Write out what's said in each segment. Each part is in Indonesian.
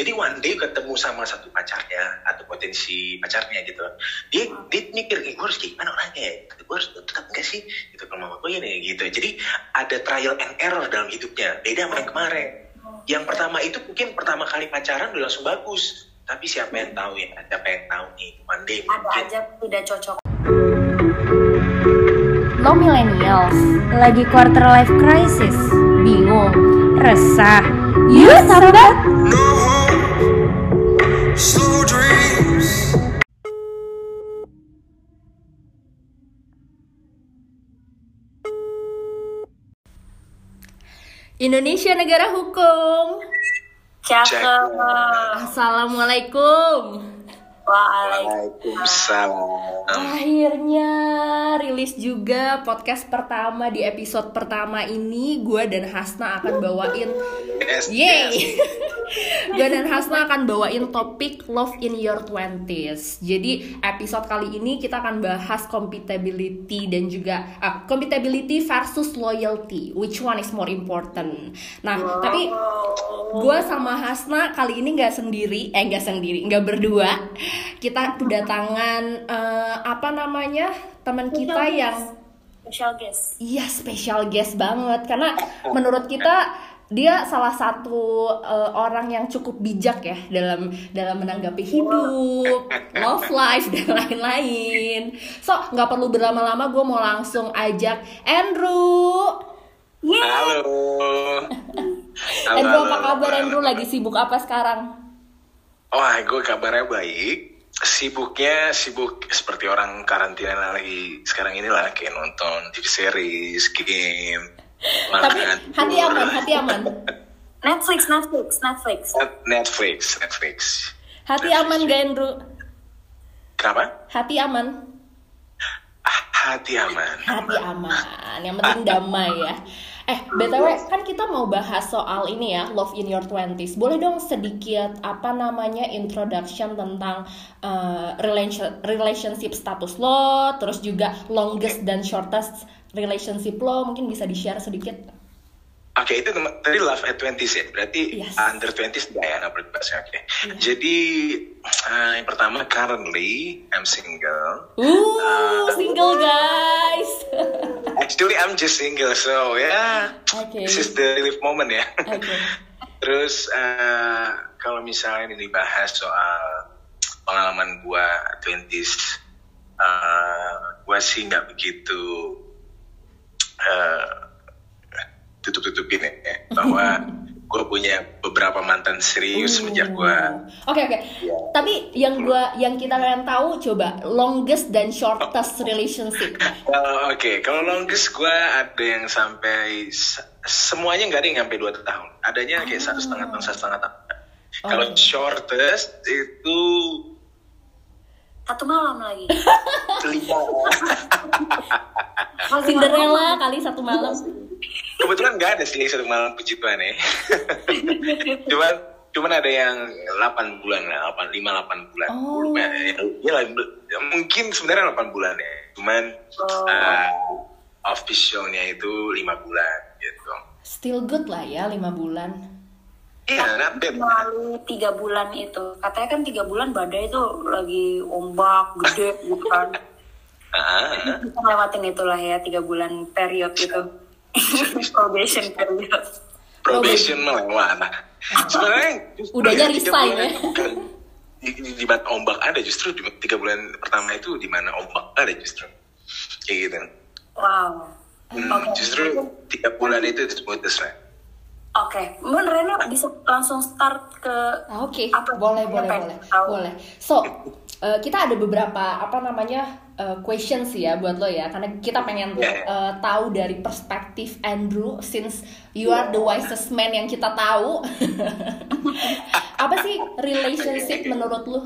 Jadi one day ketemu sama satu pacarnya atau potensi pacarnya gitu. Dia dia mikir, eh, gue harus kayak gimana orangnya ya? Gue harus tetap enggak sih? Gitu kalau mama gue ini gitu. Jadi ada trial and error dalam hidupnya. Beda sama yang kemarin. Yang pertama itu mungkin pertama kali pacaran udah langsung bagus. Tapi siapa yang tahu ya? Siapa yang tahu nih? One day Ada mungkin. aja tidak cocok. Lo millennials, lagi quarter life crisis, bingung, resah. Yuk sahabat, slow dreams. Indonesia negara hukum. Cakep. Assalamualaikum. Waalaikumsalam. Akhirnya rilis juga podcast pertama di episode pertama ini gue dan Hasna akan bawain Yes, Yeay Gue dan Hasna akan bawain topik Love in your 20s Jadi episode kali ini kita akan bahas compatibility dan juga ah, Compatibility versus loyalty. Which one is more important? Nah tapi gue sama Hasna kali ini nggak sendiri Eh nggak sendiri, nggak berdua Kita kedatangan eh, apa namanya teman kita yang Special guest. Iya special guest banget karena menurut kita dia salah satu uh, orang yang cukup bijak ya dalam dalam menanggapi hidup, love life dan lain-lain. So nggak perlu berlama-lama, gue mau langsung ajak Andrew. Halo. Halo, Andrew apa kabar halo. Andrew? Lagi sibuk apa sekarang? Wah, gue kabarnya baik. Sibuknya sibuk seperti orang karantina lagi sekarang ini lah kayak nonton TV series, game, Tapi makan, hati tidur. aman, hati aman, Netflix, Netflix, Netflix. Netflix, Netflix. hati Netflix. aman gak Andrew? Kenapa? Hati aman, Hati aman. hati aman. Yang penting damai ya. Eh, BTW kan kita mau bahas soal ini ya, love in your 20s. Boleh dong sedikit apa namanya introduction tentang uh, relation- relationship status lo, terus juga longest dan shortest relationship lo, mungkin bisa di-share sedikit. Oke, itu tem- tadi love at 20s ya. Berarti Yes. under 20s enggak ya, nggak perlu dibahas ya, Oke. Iya. Jadi, ah, yang pertama, currently, I'm single. Uh, single guys. Actually, I'm just single, so yeah. Oke. This is the relief moment ya. Oke. Terus eh, kalau misalnya ini dibahas soal pengalaman gua 20s, eh, gua sih nggak begitu eh, tutup-tutupin ya, bahwa gua punya beberapa mantan serius semenjak gua Oke oke. Tapi yang gua yang kita pengen tahu coba longest dan shortest relationship. Well, Oke, kalau longest gue ada yang sampai se- semuanya nggak ada yang sampai dua tahun. Adanya kayak satu setengah tahun, satu setengah tahun. Kalau Oh. shortest itu Satu malam lagi. lima. Cinderella kali satu malam. Kebetulan nggak ada sih satu malam puji Tuhan ya. cuman cuman ada yang 8 bulan lah, 8 5 8 bulan. Oh. Ya, ya, ya lah, ya, mungkin sebenarnya 8 bulan ya. Cuman Oh. uh, officialnya itu 5 bulan gitu. Still good lah ya lima bulan. Iya, not bad. Lalu tiga bulan itu, katanya kan tiga bulan badai itu lagi ombak gede gitu kan. Ah, Kita lewatin itulah ya tiga bulan period itu. Probation period. probation melewat. Nah, sebenarnya Udahnya tiga resign ya. bukan di, di, di mana ombak ada justru di tiga bulan pertama itu di mana ombak ada justru kayak gitu. Wow. Hmm, Oke. Justru tiga bulan itu smoothness lah. Oke, Mbak Rena bisa langsung start ke Oke, Apa? boleh, boleh, boleh, boleh. So, eh, kita ada beberapa apa namanya eh, questions ya buat lo ya, karena kita pengen Yeah. eh, tahu dari perspektif Andrew, since you are the wisest man yang kita tahu. apa sih relationship menurut lo?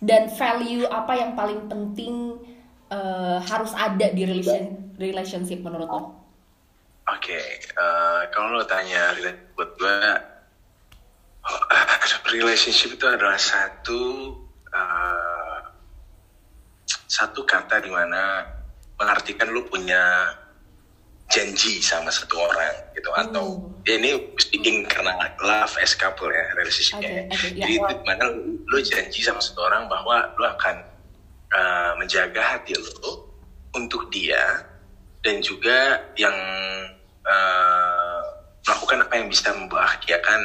Dan value apa yang paling penting eh, harus ada di relation, relationship menurut lo? Oke, eh, kalau lo tanya buat gue, oh, relationship itu adalah satu eh, satu kata di mana mengartikan lo punya janji sama satu orang gitu atau ya ini speaking karena love as couple ya relationshipnya oke, ya. jadi itu lu, lu janji sama satu orang bahwa lu akan uh, menjaga hati lu untuk dia dan juga yang uh, melakukan apa yang bisa membahagiakan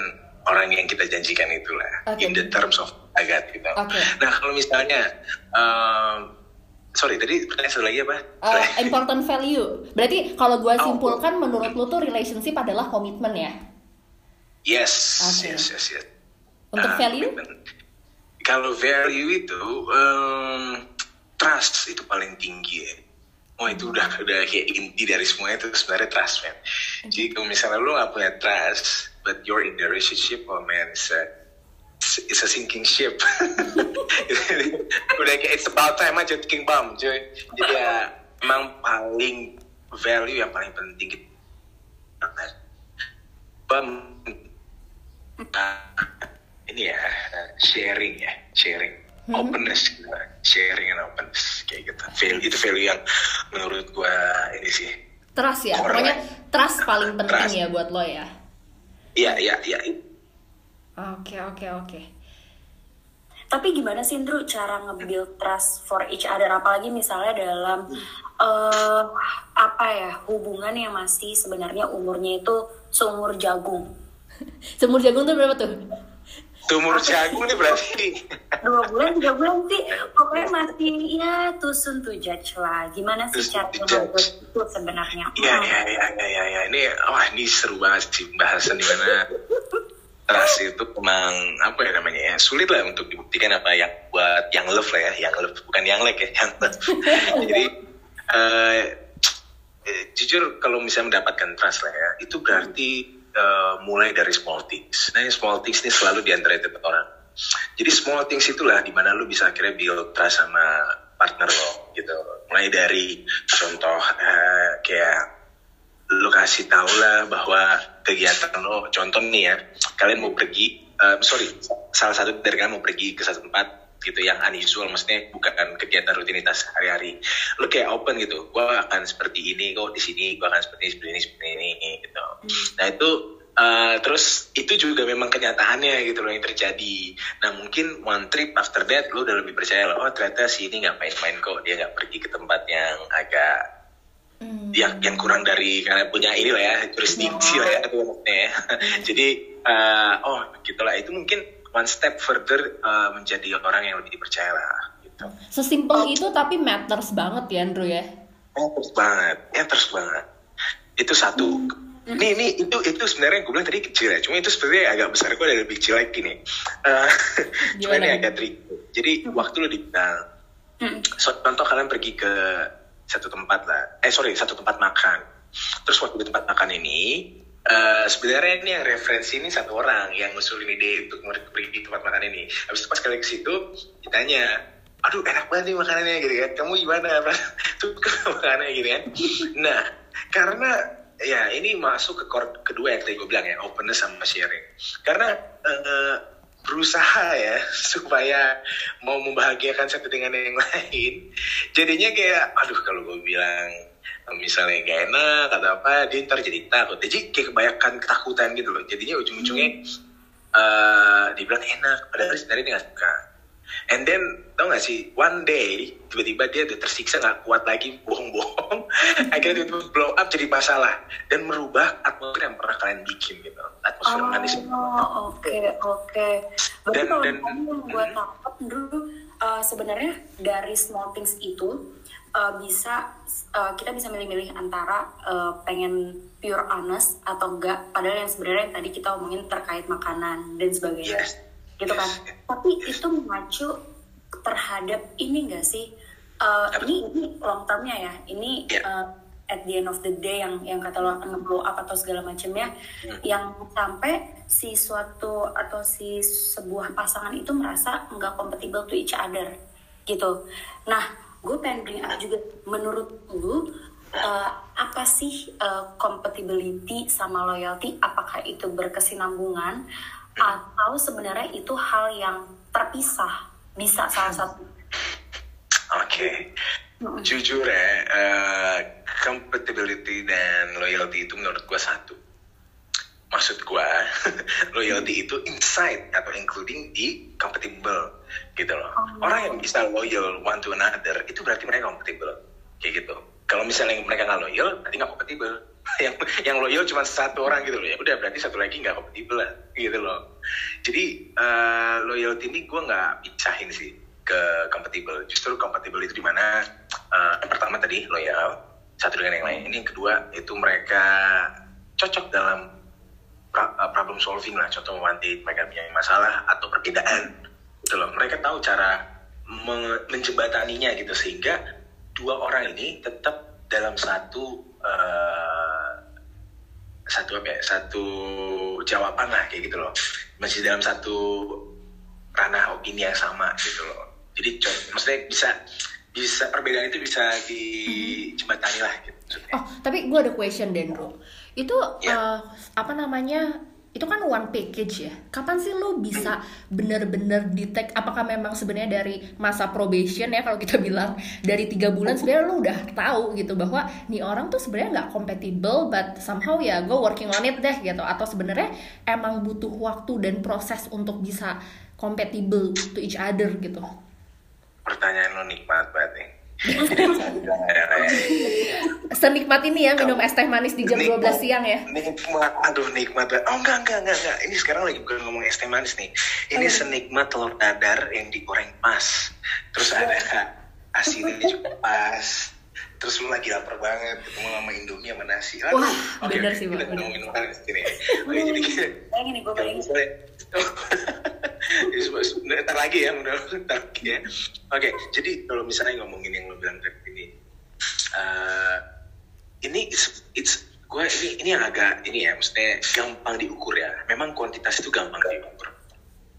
orang yang kita janjikan itulah Oke. in the terms of agat gitu. Oke. Nah kalau misalnya um, sorry tadi pertanyaan satu lagi apa? Uh, important value. Berarti kalau gua Oh. simpulkan menurut lu tuh relationship adalah komitmen ya. Yes, Oke. yes, yes, yes. Untuk Ah, value? komitmen. Kalau value itu um, trust itu paling tinggi ya. Oh itu udah udah kayak inti dari semuanya itu sebenarnya trust man. Jadi kalau misalnya lu gak punya trust, but you're in the relationship, oh man, it's a, it's a sinking ship. udah kayak it's about time aja ticking bomb, cuy. Jadi ya emang paling value yang paling penting gitu. Bam, Nah, ini ya sharing ya sharing openness gitu. sharing and openness kayak gitu value itu value yang menurut gua ini sih Trust ya. Pokoknya lah. trust paling penting Trust. ya buat lo ya. iya iya iya Oke, oke, oke. Tapi gimana sih Indro cara nge-build trust for each other? Apalagi misalnya dalam eh apa ya hubungan yang masih sebenarnya umurnya itu seumur jagung. Semur jagung tuh berapa tuh? tumor jagung nih berarti. Dua bulan tiga bulan sih. Pokoknya masih ya tusun to judge lah. Gimana sih cara itu sebenarnya? Iya iya iya iya iya. Ya. ini wah ini seru banget sih bahasan di mana trust itu memang apa ya namanya ya sulit lah untuk dibuktikan apa yang buat yang love lah ya yang love bukan yang like ya yang love. Jadi eh, jujur kalau misalnya mendapatkan trust lah ya itu berarti eh, mulai dari small things. Nah small things ini selalu di antara orang. Jadi small things itulah di mana lu bisa akhirnya build trust sama partner lo gitu. Mulai dari contoh eh, kayak lu kasih tau lah bahwa kegiatan lo. Contoh nih ya kalian mau pergi eh, sorry salah satu dari kalian mau pergi ke satu tempat gitu yang unusual maksudnya bukan kegiatan rutinitas hari-hari. Lu kayak open gitu gua akan seperti ini kok di sini gua akan seperti ini seperti ini seperti ini gitu. Nah itu eh, terus itu juga memang kenyataannya gitu loh yang terjadi. Nah mungkin one trip after that lu udah lebih percaya loh oh ternyata si ini nggak main-main kok dia nggak pergi ke tempat yang agak yang yang kurang dari karena punya ini lah ya jurisdiksi lah ya itu maksudnya ya. jadi eh, oh gitulah. Itu mungkin one step further eh, menjadi orang yang lebih dipercaya lah gitu. Sesimpel itu tapi matters banget ya Andrew ya. terus banget terus banget. Itu satu. Ini ini itu itu sebenarnya gue bilang tadi kecil ya. Cuma itu sebenarnya agak besar. Gue ada lebih kecil lagi nih. Eh, cuma ini agak trik jadi waktu lu dibilang So, contoh kalian pergi ke satu tempat lah, eh sorry satu tempat makan. Terus waktu di tempat makan ini, eh sebenarnya ini yang referensi ini satu orang yang ngusulin ide untuk pergi di tempat makan ini. Habis itu pas kalian ke situ, ditanya, aduh enak banget nih makanannya gitu kan, kamu gimana? Suka makanannya gitu kan. Nah, karena ya ini masuk ke core kedua yang tadi gue bilang ya, openness sama sharing. Karena eh, berusaha ya supaya mau membahagiakan satu dengan yang lain. Jadinya kayak aduh kalau gue bilang misalnya gak enak atau apa dia ntar jadi takut. Jadi kayak kebanyakan ketakutan gitu loh. Jadinya ujung-ujungnya eh dibilang enak padahal sebenarnya dia gak suka. And then tau gak sih one day tiba-tiba dia udah tersiksa gak kuat lagi bohong-bohong. Akhirnya tiba-tiba blow up jadi masalah dan merubah atmosfer yang pernah kalian bikin gitu manis Oh oke oke. Berarti Dan- kalau dan- misalnya yang gue tangkap dulu uh, sebenarnya dari small things itu uh, bisa uh, kita bisa milih-milih antara uh, pengen pure honest atau enggak. Padahal yang sebenarnya yang tadi kita omongin terkait makanan dan sebagainya. Yes. Gitu kan. Yes. Tapi itu mengacu terhadap ini enggak sih? Uh, Apa? ini ini long termnya ya. Ini Yeah. uh, at the end of the day yang yang kata lo akan nge-blow up atau segala macamnya yang sampai si suatu atau si sebuah pasangan itu merasa nggak compatible to each other gitu. Nah, gue pengen bring up juga menurut lu uh, apa sih uh, compatibility sama loyalty? Apakah itu berkesinambungan atau sebenarnya itu hal yang terpisah? Bisa salah satu. Oke, jujur ya, eh, compatibility dan loyalty itu menurut gue satu. Maksud gue loyalty itu inside atau including di compatible gitu loh. Orang yang bisa loyal one to another itu berarti mereka compatible. Kayak gitu. Kalau misalnya mereka nggak loyal berarti nggak compatible. Yang yang loyal cuma satu orang gitu loh. Ya udah berarti satu lagi nggak compatible lah gitu loh. Jadi eh, loyalty ini gue nggak picahin sih ke compatible. Justru compatible itu di mana eh, yang pertama tadi loyal. Satu dengan yang lain. Ini yang kedua itu mereka cocok dalam uh, problem solving lah. Contoh day mereka punya masalah atau perbedaan. Gitu loh. Mereka tahu cara me- menjembataninya gitu. Sehingga dua orang ini tetap dalam satu uh, satu apa ya satu jawaban lah kayak gitu loh. Masih dalam satu ranah opini yang sama gitu loh. Jadi maksudnya bisa bisa perbedaan itu bisa dijembatani lah gitu maksudnya. Oh, tapi gue ada question Dendro. Itu Ya. eh, apa namanya? Itu kan one package ya. Kapan sih lo bisa bener-bener detect apakah memang sebenarnya dari masa probation ya kalau kita bilang dari tiga bulan sebenarnya lo udah tahu gitu bahwa nih orang tuh sebenarnya nggak compatible but somehow ya gue working on it deh gitu atau sebenarnya emang butuh waktu dan proses untuk bisa compatible to each other gitu. Pertanyaan lo nikmat banget nih Senikmat ini ya minum es teh manis di jam 12 Nikmat. siang ya. Nikmat, aduh nikmat. Oh enggak, enggak, enggak, enggak. Ini sekarang lagi bukan ngomong es teh manis nih. Ini senikmat telur dadar yang digoreng pas. Terus ada asinnya juga pas. Terus lu lagi lapar banget ketemu sama Indomie sama nasi. Aduh, Wah, oke, bener sih, kita Bang, bener. ngomongin makanan di sini. Oke, jadi Bayangin nih, gue bayangin. Ntar lagi ya mudah ntar lagi ya. Oke jadi kalau misalnya ngomongin yang lo bilang tadi ini eh, ini it's, it's gue ini ini yang agak ini ya maksudnya gampang diukur ya. Memang kuantitas itu gampang diukur.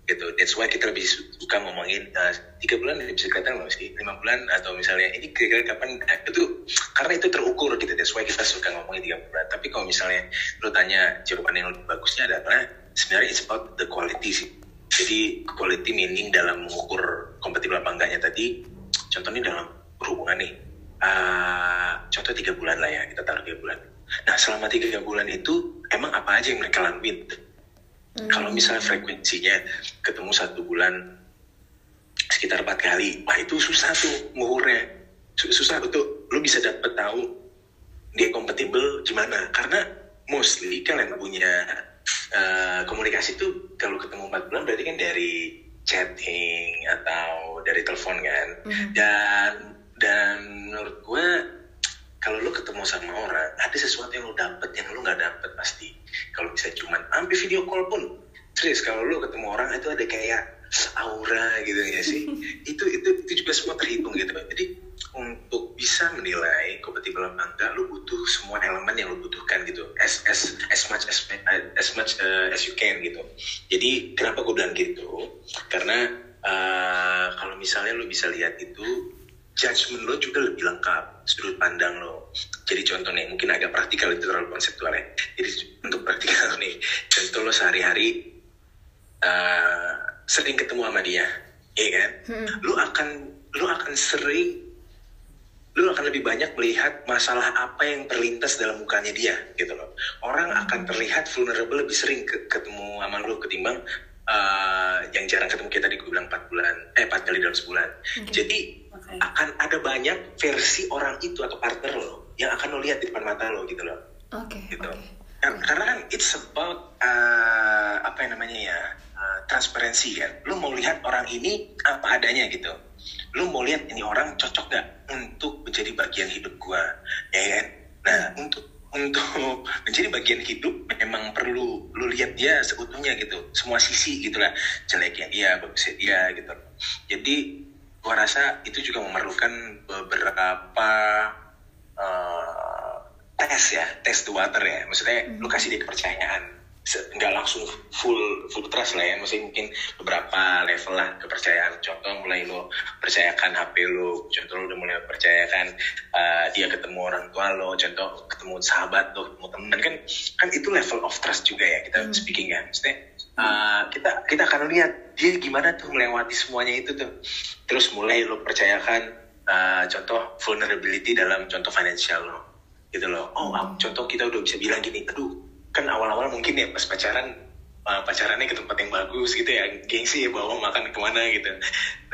Gitu that's why kita lebih su- suka ngomongin eh, tiga bulan ini bisa kelihatan nggak sih? Lima bulan atau misalnya ini kira-kira kapan nah, itu karena itu terukur gitu that's why kita suka ngomongin tiga bulan. Tapi kalau misalnya lo tanya jawaban yang lebih bagusnya adalah sebenarnya it's about the quality sih jadi quality meaning dalam mengukur kompatibel apa enggaknya tadi contohnya dalam berhubungan nih Ah, contoh tiga bulan lah ya kita taruh tiga bulan nah selama tiga bulan itu emang apa aja yang mereka lakuin kalau misalnya frekuensinya ketemu satu bulan sekitar empat kali, wah itu susah tuh ngukurnya. Su- Susah untuk lu bisa dapet tahu dia kompatibel gimana. Karena mostly kalian punya eh, komunikasi tuh kalau ketemu empat bulan berarti kan dari chatting atau dari telepon kan. Dan dan menurut gue kalau lu ketemu sama orang ada sesuatu yang lu dapet yang lu nggak dapet pasti. Kalau bisa cuman ambil video call pun. Serius kalau lu ketemu orang itu ada kayak aura gitu ya sih? Itu itu itu juga semua terhitung gitu. Jadi untuk bisa menilai kompatibel apa enggak lu butuh semua elemen yang lu butuhkan gitu. As as as much as as much uh, as you can gitu. Jadi kenapa gue bilang gitu? Karena uh, kalau misalnya lu bisa lihat itu judgement lo juga lebih lengkap sudut pandang lo jadi contoh nih mungkin agak praktikal itu terlalu konseptual ya. Jadi untuk praktikal nih contoh lo sehari-hari eh, sering ketemu sama dia iya kan? Lo akan lo akan sering lu akan lebih banyak melihat masalah apa yang terlintas dalam mukanya dia gitu loh. Orang akan terlihat vulnerable lebih sering ke- ketemu sama lu ketimbang eh, yang jarang ketemu kita tadi gue bilang 4 bulan eh 4 kali dalam sebulan. Jadi Oke. akan ada banyak versi orang itu atau partner lo yang akan lo lihat di depan mata lo gitu loh. Oke. gitu. oke. Kar- karena kan it's about uh, apa yang namanya ya uh, transparansi kan. Lu mau lihat orang ini apa adanya gitu lu mau lihat ini orang cocok gak untuk menjadi bagian hidup gua ya kan nah untuk untuk menjadi bagian hidup memang perlu lu lihat dia seutuhnya gitu semua sisi gitulah jeleknya dia bagusnya dia gitu jadi gua rasa itu juga memerlukan beberapa eh, tes ya, tes the water ya. Maksudnya lu kasih dia kepercayaan. Nggak langsung full full trust lah ya. Maksudnya mungkin beberapa level lah kepercayaan. Contoh mulai lu percayakan HP lu. Contoh lu udah mulai percayakan eh, dia ketemu orang tua lo. Contoh ketemu sahabat lo, ketemu temen kan kan itu level of trust juga ya kita speaking ya. Maksudnya eh, kita kita akan lihat dia gimana tuh melewati semuanya itu tuh. Terus mulai lu percayakan eh, contoh vulnerability dalam contoh financial lo gitu loh oh ah, contoh kita udah bisa bilang gini aduh kan awal-awal mungkin ya pas pacaran uh, pacarannya ke tempat yang bagus gitu ya gengsi ya bawa makan ke mana gitu.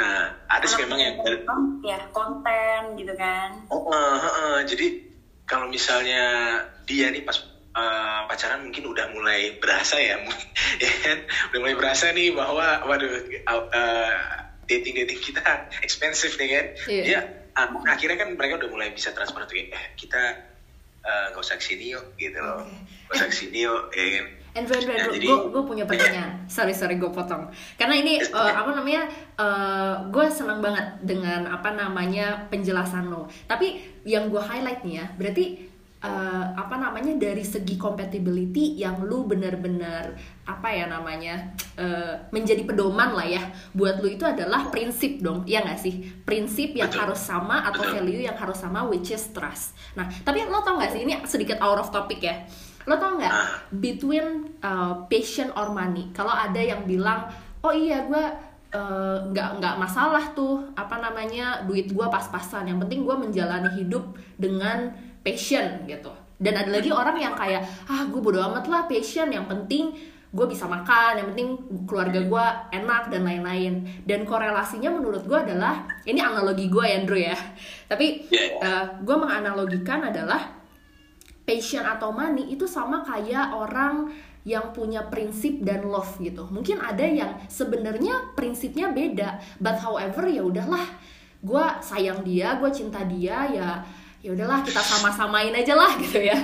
Nah ada sih memang yang ya konten gitu kan. Oh uh, uh, uh, jadi kalau misalnya dia nih pas uh, pacaran mungkin udah mulai berasa ya ya kan? Udah mulai berasa nih bahwa waduh uh, dating dating kita expensive nih kan? Iya. dia uh, akhirnya kan mereka udah mulai bisa transparan tuh eh kita uh, gak usah ke sini yuk gitu loh gak usah ke sini yuk ya kan Andrew, Ya, Andrew, jadi- gue gue punya pertanyaan. Sorry, sorry, gue potong. Karena ini uh, okay. apa namanya, gue senang banget dengan apa namanya penjelasan lo. Tapi yang gue highlight nih ya, berarti uh, apa namanya dari segi compatibility yang lu benar-benar apa ya namanya uh, menjadi pedoman lah ya buat lu itu adalah prinsip dong, ya nggak sih? Prinsip yang Betul. harus sama atau Betul. value yang harus sama, which is trust. Nah, tapi lo tau gak sih ini sedikit out of topic ya? Lo tau nggak Ah. between uh, passion or money? Kalau ada yang bilang, oh iya gue uh, nggak nggak masalah tuh apa namanya duit gue pas-pasan. Yang penting gue menjalani hidup dengan passion gitu. Dan ada lagi orang yang kayak ah gue bodo amat lah passion. Yang penting gue bisa makan, yang penting keluarga gue enak dan lain-lain. Dan korelasinya menurut gue adalah ini analogi gue ya Andrew ya. Tapi Iya, iya. gue menganalogikan adalah passion atau money itu sama kayak orang yang punya prinsip dan love gitu. Mungkin ada yang sebenarnya prinsipnya beda, but however ya udahlah, gue sayang dia, gue cinta dia ya ya udahlah kita sama-samain aja lah gitu ya.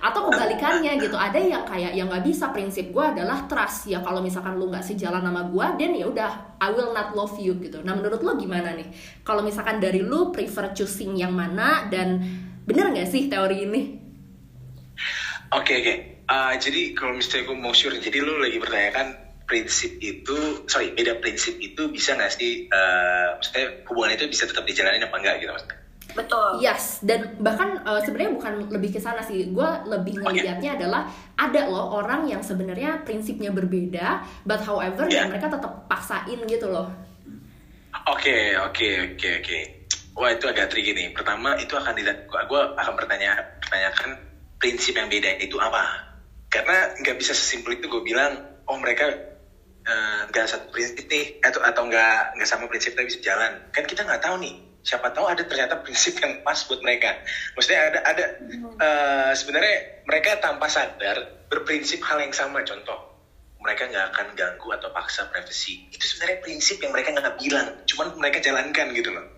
Atau kebalikannya gitu ada yang kayak yang nggak bisa prinsip gue adalah trust. Ya kalau misalkan lu nggak sejalan sama gue dan ya udah I will not love you gitu. Nah menurut lo gimana nih? Kalau misalkan dari lu prefer choosing yang mana dan bener nggak sih teori ini? Oke oke. Uh, jadi kalau misalnya gue mau sure, jadi lu lagi bertanyakan prinsip itu, sorry beda prinsip itu bisa nggak sih, uh, maksudnya hubungan itu bisa tetap dijalanin apa enggak gitu maksudnya? Betul Yes, dan bahkan uh, sebenarnya bukan lebih ke sana sih. Gue lebih ngelihatnya adalah ada loh orang yang sebenarnya prinsipnya berbeda, but however dan mereka tetap paksain gitu loh. Oke oke oke oke. Wah itu agak tricky nih. Pertama itu akan dilihat, gue akan bertanya, pertanyakan prinsip yang beda itu apa? Karena nggak bisa sesimpel itu gue bilang, oh mereka eh, nggak satu prinsip nih, atau atau nggak nggak sama prinsip tapi bisa jalan. Kan kita nggak tahu nih. Siapa tahu ada ternyata prinsip yang pas buat mereka. Maksudnya ada ada eh, sebenarnya mereka tanpa sadar berprinsip hal yang sama. Contoh, mereka nggak akan ganggu atau paksa privasi. Itu sebenarnya prinsip yang mereka nggak bilang, cuman mereka jalankan gitu loh.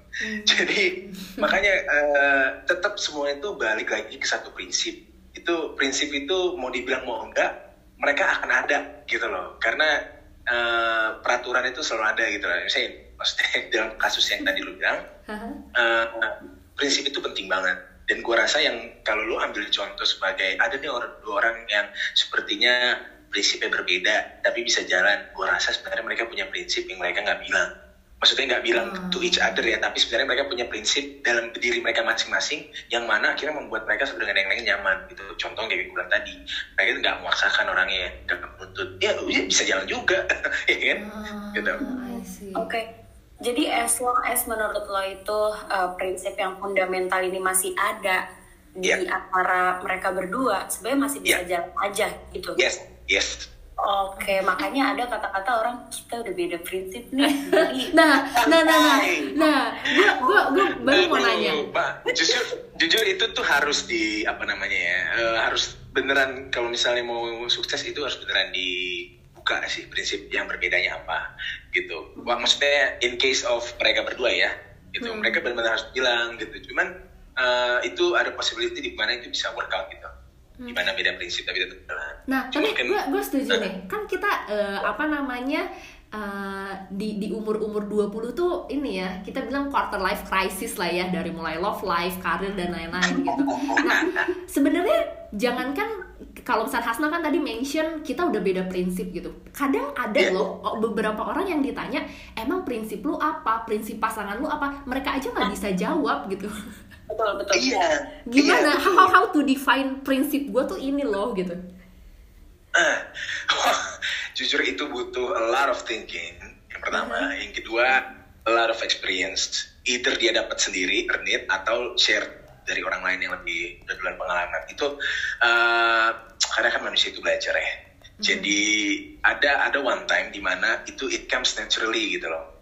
Jadi makanya eh, tetap semua itu balik lagi ke satu prinsip. Itu prinsip itu mau dibilang mau enggak, mereka akan ada gitu loh. Karena eh, peraturan itu selalu ada gitu loh. Misalnya, maksudnya dalam kasus yang tadi lu bilang, Haha. eh, prinsip itu penting banget dan gua rasa yang kalau lu ambil contoh sebagai ada nih orang dua orang yang sepertinya prinsipnya berbeda tapi bisa jalan gua rasa sebenarnya mereka punya prinsip yang mereka nggak bilang maksudnya nggak bilang Hmm. to each other ya tapi sebenarnya mereka punya prinsip dalam diri mereka masing-masing yang mana akhirnya membuat mereka sebenarnya dengan yang lain nyaman gitu contoh kayak gue bilang tadi mereka itu nggak memaksakan orangnya nggak menuntut ya ya bisa jalan juga ya kan gitu I see. Oke, jadi as long as menurut lo itu uh, prinsip yang fundamental ini masih ada di Iya. antara mereka berdua, sebenarnya masih bisa Iya. jalan aja gitu. yes yes Oke, makanya ada kata-kata orang kita udah beda prinsip nih. Nah, nah, nah, nah, nah, gue gue gue baru mau nanya. Pak, jujur, jujur itu tuh harus di apa namanya ya, eh, harus beneran kalau misalnya mau sukses itu harus beneran dibuka sih prinsip yang berbedanya apa gitu. Wah, maksudnya in case of mereka berdua ya, gitu. Hmm. Mereka benar-benar harus bilang gitu. Cuman eh, itu ada possibility di mana itu bisa workout gitu. Di mana beda prinsip tapi tetap jalan. Nah, Cuma tapi kan- gue gue setuju nih. Kan kita eh, apa namanya eh, di di umur-umur 20 tuh ini ya, kita bilang quarter life crisis lah ya dari mulai love life, karir dan lain-lain gitu. Nah, sebenarnya jangankan kalau misalnya Hasna kan tadi mention kita udah beda prinsip gitu. Kadang ada Iya. loh beberapa orang yang ditanya, "Emang prinsip lu apa? Prinsip pasangan lu apa?" Mereka aja nggak bisa jawab gitu. Betul betul. Iya. Gimana? iya, how, how to define prinsip gue tuh ini loh gitu. Ah, jujur itu butuh a lot of thinking. Yang pertama, yang kedua, a lot of experience. Either dia dapat sendiri, earn it, atau share dari orang lain yang lebih duluan pengalaman itu eh, karena kan manusia itu belajar ya jadi ada ada one time di mana itu it comes naturally gitu loh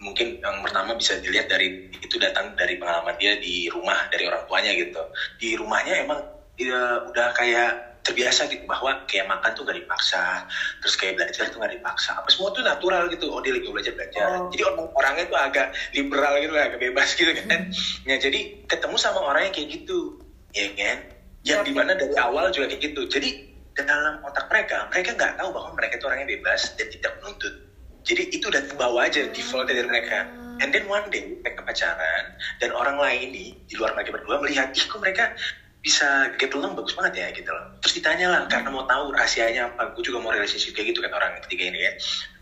mungkin yang pertama bisa dilihat dari itu datang dari pengalaman dia di rumah dari orang tuanya gitu. Di rumahnya emang dia udah kayak terbiasa gitu bahwa kayak makan tuh gak dipaksa terus kayak belajar tuh gak dipaksa. Apa semua tuh natural gitu. Oh dia lagi belajar belajar. Oh. jadi orang orangnya tuh agak liberal gitu lah agak bebas gitu kan. Ya jadi ketemu sama orang yang kayak gitu ya kan? Yang Ya, di mana dari awal juga kayak gitu. Jadi dalam otak mereka mereka nggak tahu bahwa mereka itu orangnya bebas dan tidak menuntut jadi itu udah terbawa aja default dari mereka. And then one day mereka pacaran dan orang lain nih di luar mereka berdua melihat ih kok mereka bisa get along bagus banget ya gitu loh. Terus ditanya lah karena mau tahu rahasianya apa? Gue juga mau relationship kayak gitu kan orang ketiga ini ya.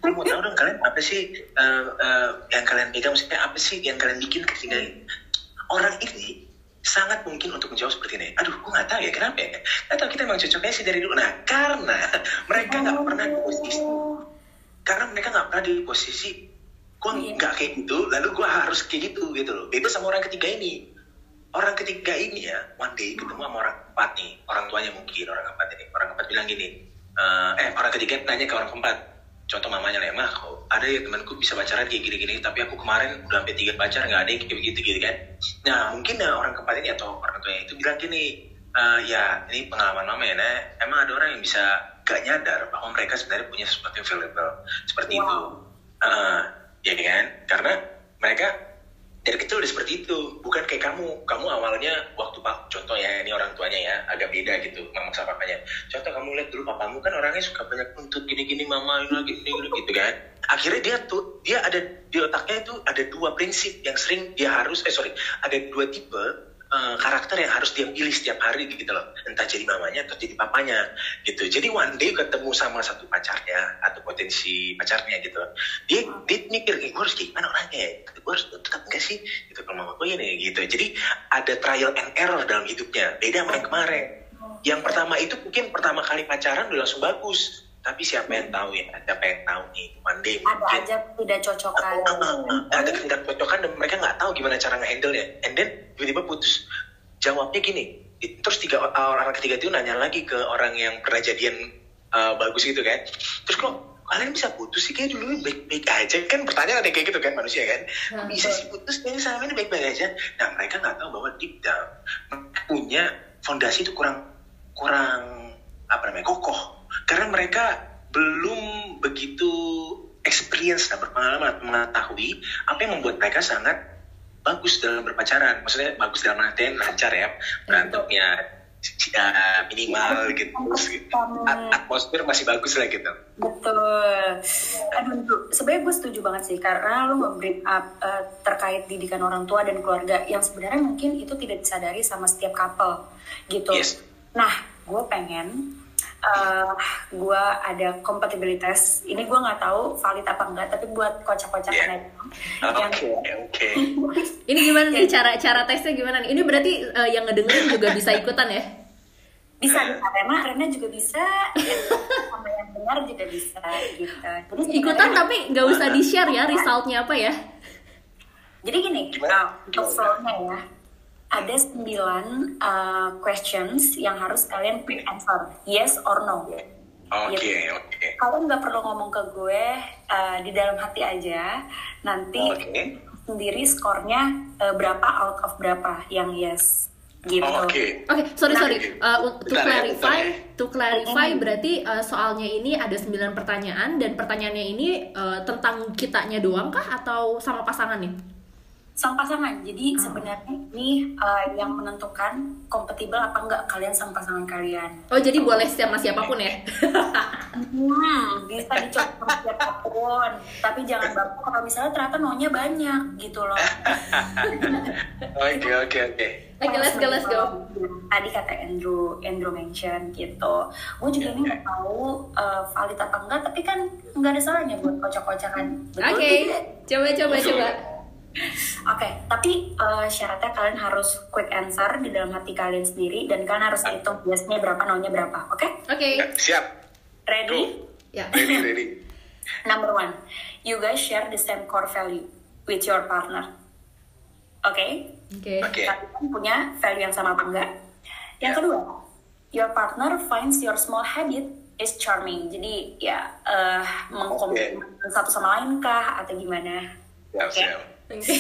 Gue mau tahu dong kalian apa sih eh, eh, yang kalian pegang? Maksudnya apa sih yang kalian bikin ketiga ini? Orang ini sangat mungkin untuk menjawab seperti ini. Aduh, gue nggak tahu ya kenapa ya. Nggak tahu kita emang cocoknya sih dari dulu. Nah, karena mereka nggak pernah di posisi, karena mereka nggak pernah di posisi, gue Iya. nggak kayak gitu, lalu gue harus kayak gitu gitu loh. Beda sama orang ketiga ini. Orang ketiga ini ya, one day ketemu sama orang keempat nih, orang tuanya mungkin orang keempat ini. Orang keempat bilang gini, eh, eh orang ketiga nanya ke orang keempat, contoh mamanya lah, mah kok ada ya temanku bisa pacaran kayak gini-gini, tapi aku kemarin udah sampai tiga pacar nggak ada yang kayak begitu gitu kan. Nah mungkin ya orang keempat ini atau orang tuanya itu bilang gini, "Eh, ya ini pengalaman mama ya, Nek. emang ada orang yang bisa gak nyadar bahwa mereka sebenarnya punya sesuatu yang valuable seperti Wow. itu. Eh, ya kan? Karena mereka dari kecil udah seperti itu bukan kayak kamu kamu awalnya waktu pak contoh ya ini orang tuanya ya agak beda gitu mama sama papanya contoh kamu lihat dulu papamu kan orangnya suka banyak untuk gini gini mama ini lagi gini gini gitu kan akhirnya dia tuh dia ada di otaknya itu ada dua prinsip yang sering dia harus eh sorry ada dua tipe eh, karakter yang harus dia pilih setiap hari gitu loh. Entah jadi mamanya atau jadi papanya gitu. Jadi one day ketemu sama satu pacarnya atau potensi pacarnya gitu. Dia dia mikir eh, gue harus kayak gimana orangnya? Ya gue harus tetap enggak sih? Gitu kalau mama gue ini gitu. Jadi ada trial and error dalam hidupnya. Beda sama yang kemarin. Yang pertama itu mungkin pertama kali pacaran udah langsung bagus tapi siapa yang tahu ya? Siapa yang tahu nih? Day ada mungkin aja tidak cocokan. Ada ketidakcocokan dan mereka nggak tahu gimana cara nge-handle nya and then tiba-tiba putus. Jawabnya gini. Terus tiga orang ketiga itu nanya lagi ke orang yang pernah jadian uh, bagus gitu kan. Terus kok kalian bisa putus sih? Kayak dulu baik-baik aja. Kan pertanyaan ada kayak gitu kan manusia kan. Kok bisa sih putus? Kayaknya selama ini baik-baik aja. Nah mereka nggak tahu bahwa deep down punya fondasi itu kurang kurang apa namanya kokoh karena mereka belum begitu experience dan berpengalaman mengetahui apa yang membuat mereka sangat bagus dalam berpacaran maksudnya bagus dalam artian lancar ya berantemnya ya, minimal gitu Terus at- atmosfer masih bagus lah gitu Betul. Aduh, sebenarnya gue setuju banget sih karena lu nge-bring up uh, terkait didikan orang tua dan keluarga yang sebenarnya mungkin itu tidak disadari sama setiap couple gitu. Yes. Nah, gue pengen uh, gue ada kompatibilitas. Ini gue nggak tahu valid apa enggak, tapi buat kocak-kocakan Yeah. aja. oke Yang- oke Ini gimana nih cara cara tesnya gimana nih? Ini berarti eh, yang ngedengerin juga bisa ikutan ya? bisa bisa Rena, Rena juga bisa, sama yang dengar juga bisa gitu. Jadi Ikutan tapi nggak usah di share ya resultnya apa ya? Jadi gini, Gimana? uh, untuk Gimana? flow-nya ya, ada 9 uh, questions yang harus kalian quick answer, yes or no. oke Yes. oke Kalian nggak perlu ngomong ke gue uh, di dalam hati aja, nanti Oke. sendiri skornya uh, berapa out of berapa yang yes gitu. Oh, oke Oke, sorry Nah, sorry. Uh, to bentar ya, clarify, bentar ya. to clarify berarti uh, soalnya ini ada 9 pertanyaan dan pertanyaannya ini uh, tentang kitanya doang kah atau sama pasangan nih? Sang pasangan, jadi sebenarnya ini uh, yang menentukan kompatibel apa enggak kalian sama pasangan kalian. Oh, jadi boleh sama siapa pun ya? Hmm, bisa dicoba siapa pun, tapi jangan baper kalau misalnya ternyata maunya banyak gitu loh. oke oke oke Oke, let's go, let's go. Tadi kata Andrew, Andrew mention gitu. Gue juga ini nggak tahu uh, valid apa enggak, tapi kan nggak ada salahnya buat kocok-kocakan. Betul Oke, coba coba coba. Oke, tapi uh, syaratnya kalian harus quick answer di dalam hati kalian sendiri dan kalian harus hitung biasanya berapa, naunya berapa. Oke? Oke. Ya, siap Ready? Ya. ready ready Number one, you guys share the same core value with your partner. Oke? Oke. Oke. Kalian punya value yang sama apa enggak? Yang Ya. kedua, your partner finds your small habit is charming. Jadi ya eh mengkomplement satu sama lain kah atau gimana? Oke. siap. Oke.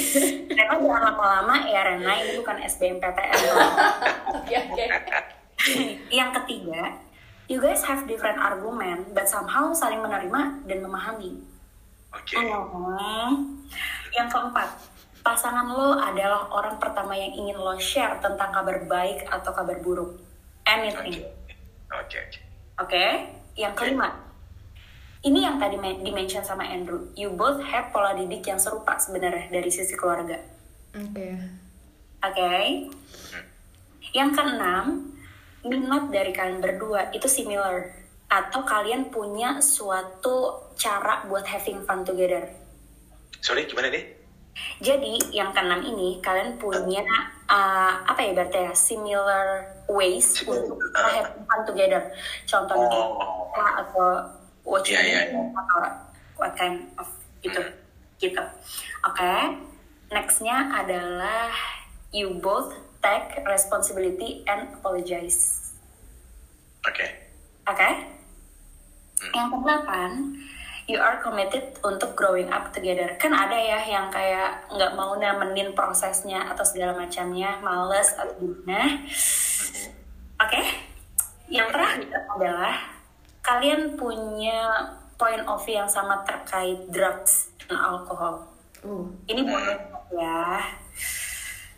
Rena jangan lama-lama ya Rena ini bukan SBMPTN. Oke, oke. yang ketiga, you guys have different argument but somehow saling menerima dan memahami. Oke. Hmm. Yang keempat, pasangan lo adalah orang pertama yang ingin lo share tentang kabar baik atau kabar buruk. Oke. Anything. Oke, oke. Oke. Yang kelima, ini yang tadi men- di-mention sama Andrew. You both have pola didik yang serupa sebenarnya dari sisi keluarga. Oke. Oke. Yang keenam, minat dari kalian berdua itu similar atau kalian punya suatu cara buat having fun together. Sorry, gimana deh? Jadi yang keenam ini kalian punya uh, apa ya berarti ya similar ways untuk uh. having fun together. Contohnya Oh. apa, atau watching Iya, iya, movie atau what kind of gitu gitu. Oke. Nextnya adalah you both take responsibility and apologize. Oke. Oke. Hmm. Yang kedelapan, you are committed untuk growing up together. Kan ada ya yang kayak nggak mau nemenin prosesnya atau segala macamnya, males atau gimana. Oke. Yang terakhir adalah kalian punya point of view yang sama terkait drugs dan alkohol. Uh. Ini boleh ya.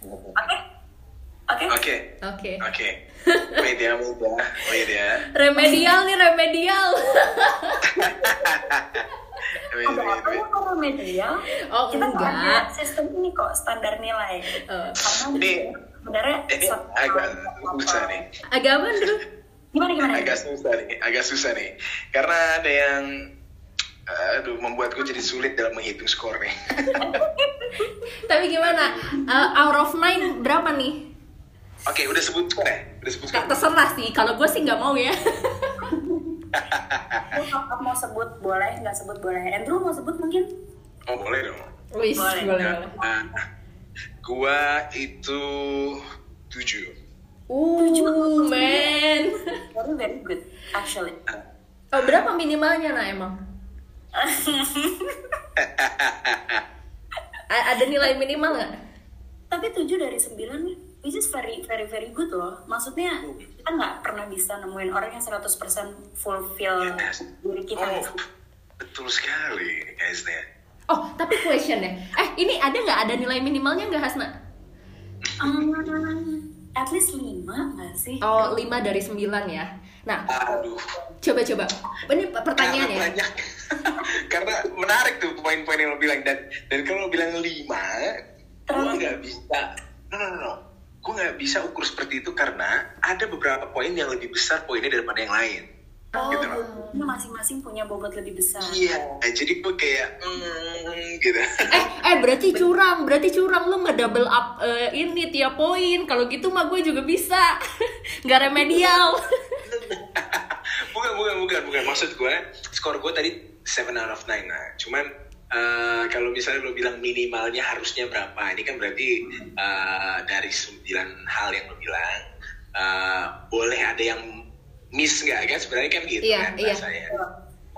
Oke. Oke. Oke. Oke. Oke. Ya, wait ya. Wait ya. Remedial nih remedial. Wait, Ada wait, wait. kalau media? Oh, kita nggak ada enggak. sistem ini kok standar nilai. Eh. Karena Ini- sebenarnya Ini agak susah nih. Agak apa dulu? Gimana gimana? Agak susah nih. Agak susah nih. Karena ada yang aduh membuatku jadi sulit dalam menghitung skor nih. Tapi gimana? Eh, out of nine berapa nih? Oke, udah sebut skor ya? Udah sebut skor. Kak, terserah sih. Kalau gue sih nggak mau ya. Kalau mau sebut boleh, nggak sebut boleh. Andrew mau sebut mungkin? Oh, boleh dong. Wis, Boleh. boleh, Nah, boleh. nah, gua itu tujuh. Uh, man. Very very good actually. Oh, berapa minimalnya nah emang? A- ada nilai minimal nggak? Tapi 7 dari 9 nih, which is very very very good loh. Maksudnya kita nggak pernah bisa nemuin orang yang 100% fulfill Yes. diri kita. Oh, betul sekali, guys nih. Oh, tapi question ya. Eh, ini ada nggak ada nilai minimalnya nggak Hasna? Um, at least 5 nggak sih? Oh, 5 dari 9 ya. Nah, Aduh. coba-coba. Ini pertanyaan Karena ya. banyak. Karena menarik tuh poin-poin yang lo bilang dan dan kalau lo bilang lima, gua nggak bisa. No, no, no, no. Gue nggak bisa ukur seperti itu karena ada beberapa poin yang lebih besar poinnya daripada yang lain. Oh, Gitu loh. masing-masing punya bobot lebih besar. Iya, jadi gue kayak hmm, gitu. Eh, eh berarti curang, berarti curang lu nge-double up eh, ini tiap poin. Kalau gitu mah gue juga bisa. Nggak remedial. bukan, bukan, bukan, bukan. Maksud gue, skor gue tadi 7 out of 9 nah. Cuman eh, kalau misalnya lo bilang minimalnya harusnya berapa, ini kan berarti eh, dari 9 hal yang lo bilang, eh, boleh ada yang miss nggak kan? Sebenarnya kan gitu Iya, kan iya. bahasanya.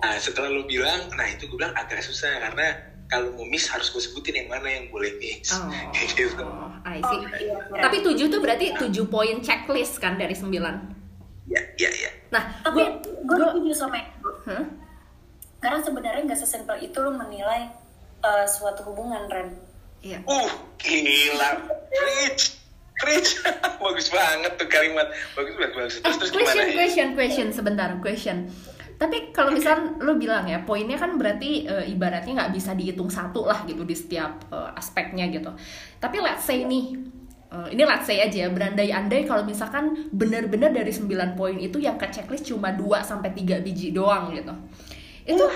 Nah, setelah lo bilang, nah itu gue bilang agak susah karena kalau mau miss harus gue sebutin yang mana yang boleh miss. Oh. Gitu. I Oh, see. iya, iya. Tapi 7 tuh berarti 7 poin checklist kan dari 9. Ya, ya, ya. Nah, Tapi gue gue setuju sama. Hah? Karena sebenarnya nggak sesimpel itu lo menilai uh, suatu hubungan, Ren. Iya. Uh, gila. Rich. Rich. bagus banget tuh kalimat. Bagus banget. Bagus. Eh, Terus, terus question, gimana? ya? question, question, sebentar, question. Tapi kalau misal lu bilang ya, poinnya kan berarti eh, ibaratnya nggak bisa dihitung satu lah gitu di setiap eh, aspeknya gitu. Tapi let's say nih, eh, ini let's say aja, berandai-andai kalau misalkan benar-benar dari 9 poin itu yang ke checklist cuma 2 sampai 3 biji doang gitu. Itu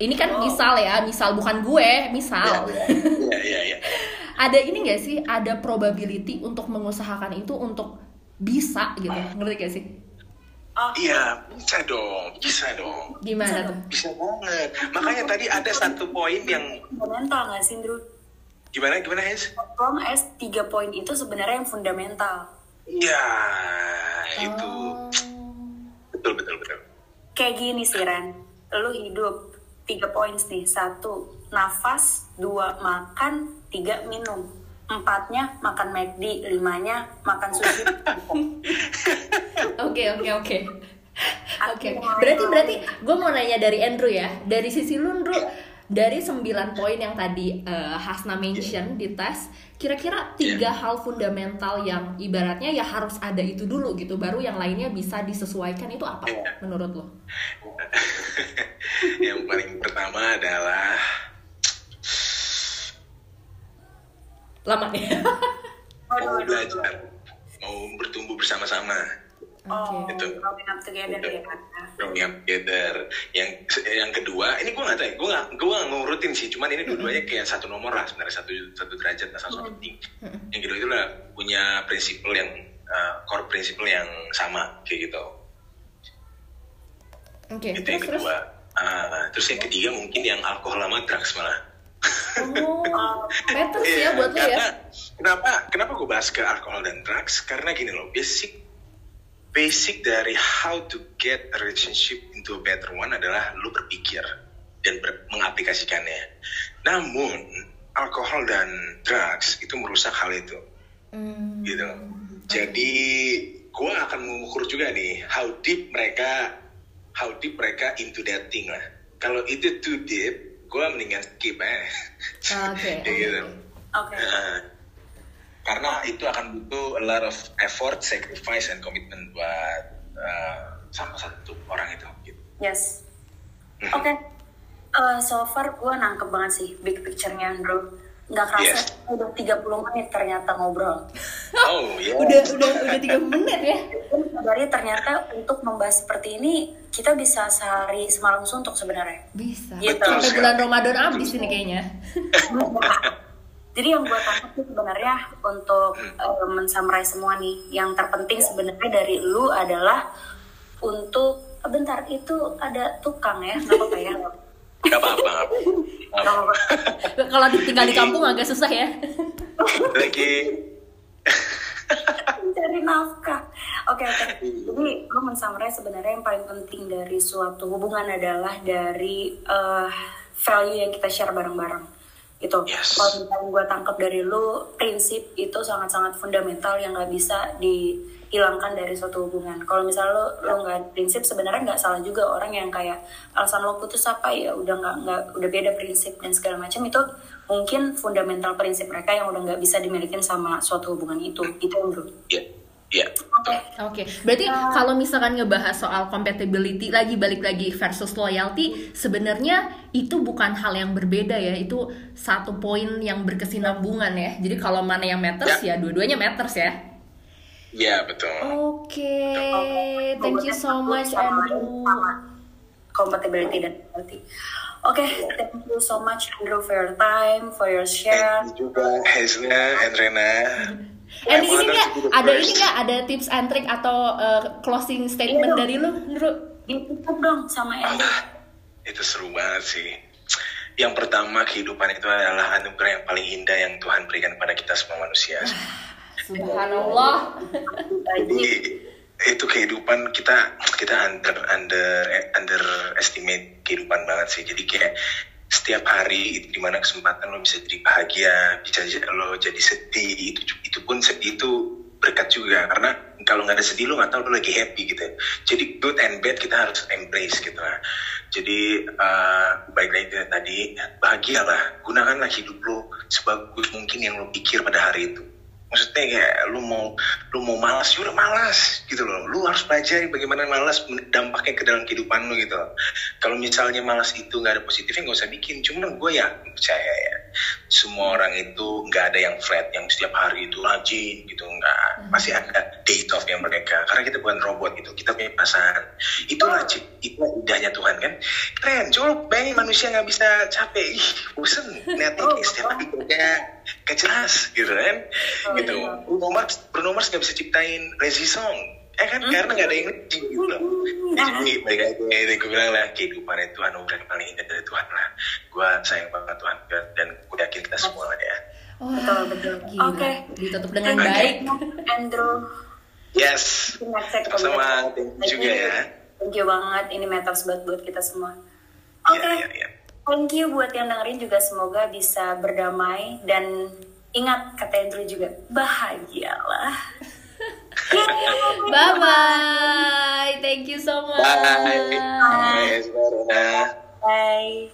ini kan misal ya, misal bukan gue, misal. Iya, iya, iya. ada ini gak sih ada probability untuk mengusahakan itu untuk bisa gitu ngerti gak sih Oh, Iya, bisa dong. Bisa dong. gimana tuh Bisa banget. Makanya tadi ada satu poin yang fundamental nggak sih, Andrew? Gimana gimana Hes? Long as tiga poin itu sebenarnya yang fundamental. Iya, itu Oh. betul betul betul. Kayak gini sih Ren, lu hidup tiga poin nih, satu nafas, dua makan, tiga minum, empatnya makan McD, limanya makan sushi. Oke oke oke. Oke. Berarti berarti gue mau nanya dari Andrew ya. Dari sisi lu Andrew, dari 9 poin yang tadi eh, Hasna mention di tes, kira-kira tiga hal fundamental yang ibaratnya ya harus ada itu dulu gitu, baru yang lainnya bisa disesuaikan itu apa Iya. menurut lo? yang paling pertama adalah Lama ya. Waduh, mau belajar, mau bertumbuh bersama-sama. Oh, Itu. growing up together ya kan. Growing up together. Yang yang kedua, ini gue nggak tahu, gue nggak gue nggak ngurutin sih, cuman ini dua-duanya kayak satu nomor lah sebenarnya satu satu derajat lah sama penting. Yang kedua itu lah punya prinsipal yang uh, core prinsipal yang sama kayak gitu. Oke. itu Terus yang terus. kedua. Ah, terus yang ketiga mungkin yang alkohol sama drugs malah. Oh, matters ya Iya, buat lo ya. Kenapa kenapa gue bahas ke alkohol dan drugs? Karena gini loh, basic basic dari how to get a relationship into a better one adalah lu berpikir dan ber- mengaplikasikannya. Namun alkohol dan drugs itu merusak hal itu, Hmm. gitu. Jadi gue akan mengukur juga nih how deep mereka how deep mereka into that thing lah. Kalau itu too deep, gue mendingan skip eh. Oke. Kayak gitu. Oke. Nah, karena itu akan butuh a lot of effort, sacrifice, and commitment buat uh, sama satu orang itu. Gitu. Yes. Oke. Eh, so far gue nangkep banget sih big picture-nya Andrew. Nggak kerasa Yes. udah 30 menit ternyata ngobrol. Oh ya. Udah udah udah tiga menit ya. Dari ternyata untuk membahas seperti ini kita bisa sehari semalam suntuk sebenarnya. Bisa. Gitu. Sampai bulan Ramadan habis ini kayaknya. Jadi yang gue tangkap sih sebenarnya untuk uh, mensummarize semua nih, yang terpenting sebenarnya dari lu adalah untuk eh, bentar itu ada tukang ya, nggak apa-apa ya? Gak apa-apa. Kalau tinggal di kampung agak susah ya. Lagi mencari nafkah. Oke oke. Jadi gue mensummarize sebenarnya yang paling penting dari suatu hubungan adalah dari eh, value yang kita share bareng-bareng. Gitu. Yes. Kalau misalnya gue tangkap dari lu, prinsip itu sangat-sangat fundamental yang nggak bisa dihilangkan dari suatu hubungan. Kalau misalnya lu lu nggak prinsip, sebenarnya nggak salah juga orang yang kayak alasan lo putus apa ya udah nggak nggak udah beda prinsip dan segala macam itu mungkin fundamental prinsip mereka yang udah nggak bisa dimiliki sama suatu hubungan itu. Itu bro. Ya, ya. Oke. Oke, berarti kalau misalkan ngebahas soal compatibility lagi balik lagi versus loyalty, sebenarnya itu bukan hal yang berbeda ya, itu satu poin yang berkesinambungan ya. Jadi kalau mana yang matters ya, dua-duanya matters ya. Ya betul. Oke, thank you so much Andrew. Compatibility dan loyalty. Oke, thank you so much Andrew for your time, for your share. Thank you juga Hezna and Rena. And ini nggak the ada ini nggak ada tips and trick atau uh, closing statement Iya. dari lu, Andrew? Ditutup dong sama. Ah, itu seru banget sih. Yang pertama kehidupan itu adalah anugerah yang paling indah yang Tuhan berikan pada kita semua manusia. Subhanallah. Jadi itu kehidupan kita kita under under underestimate kehidupan banget sih. Jadi kayak setiap hari itu di mana kesempatan lo bisa jadi bahagia, bisa lo jadi sedih itu itu pun sedih itu berkat juga karena kalau nggak ada sedih lo nggak tahu lo lagi happy gitu. Jadi good and bad kita harus embrace gitu lah. Jadi eh, baik lagi tadi bahagialah, gunakanlah hidup lo sebagus mungkin yang lo pikir pada hari itu maksudnya kayak lu mau lu mau malas ya malas gitu loh. Lu harus pelajari bagaimana malas dampaknya ke dalam kehidupan lu gitu. Kalau misalnya malas itu nggak ada positifnya nggak usah bikin. Cuman gue ya percaya ya semua orang itu nggak ada yang flat yang setiap hari itu rajin gitu. Nggak pasti ada day off yang mereka. Karena kita bukan robot gitu kita punya perasaan itulah cip- itu indahnya Tuhan kan? Keren coba bayangin manusia nggak bisa capek. Ih bosen liatin setiap hari kerja gak jelas gitu kan? Gitu. Bruno Mars Bruno Mars nggak bisa ciptain lazy song eh kan? Karena nggak ada yang ngerti gitu loh. Jadi baik lagi gue bilang lah kehidupan itu anugerah yang paling indah dari Tuhan lah. Gue sayang banget Tuhan dan gue yakin kita semua lah ya Wah, Betul, betul. Oke. Ditutup dengan you, baik. Andrew. Yes. Sama-sama. You juga ya. Thank you banget. Ini matters banget buat kita semua. Iya, Oke. iya, iya. Thank you buat yang dengerin juga semoga bisa berdamai dan ingat kata Andrew juga bahagialah. Bye bye. Thank you so much. Bye. Bye. Bye. Bye.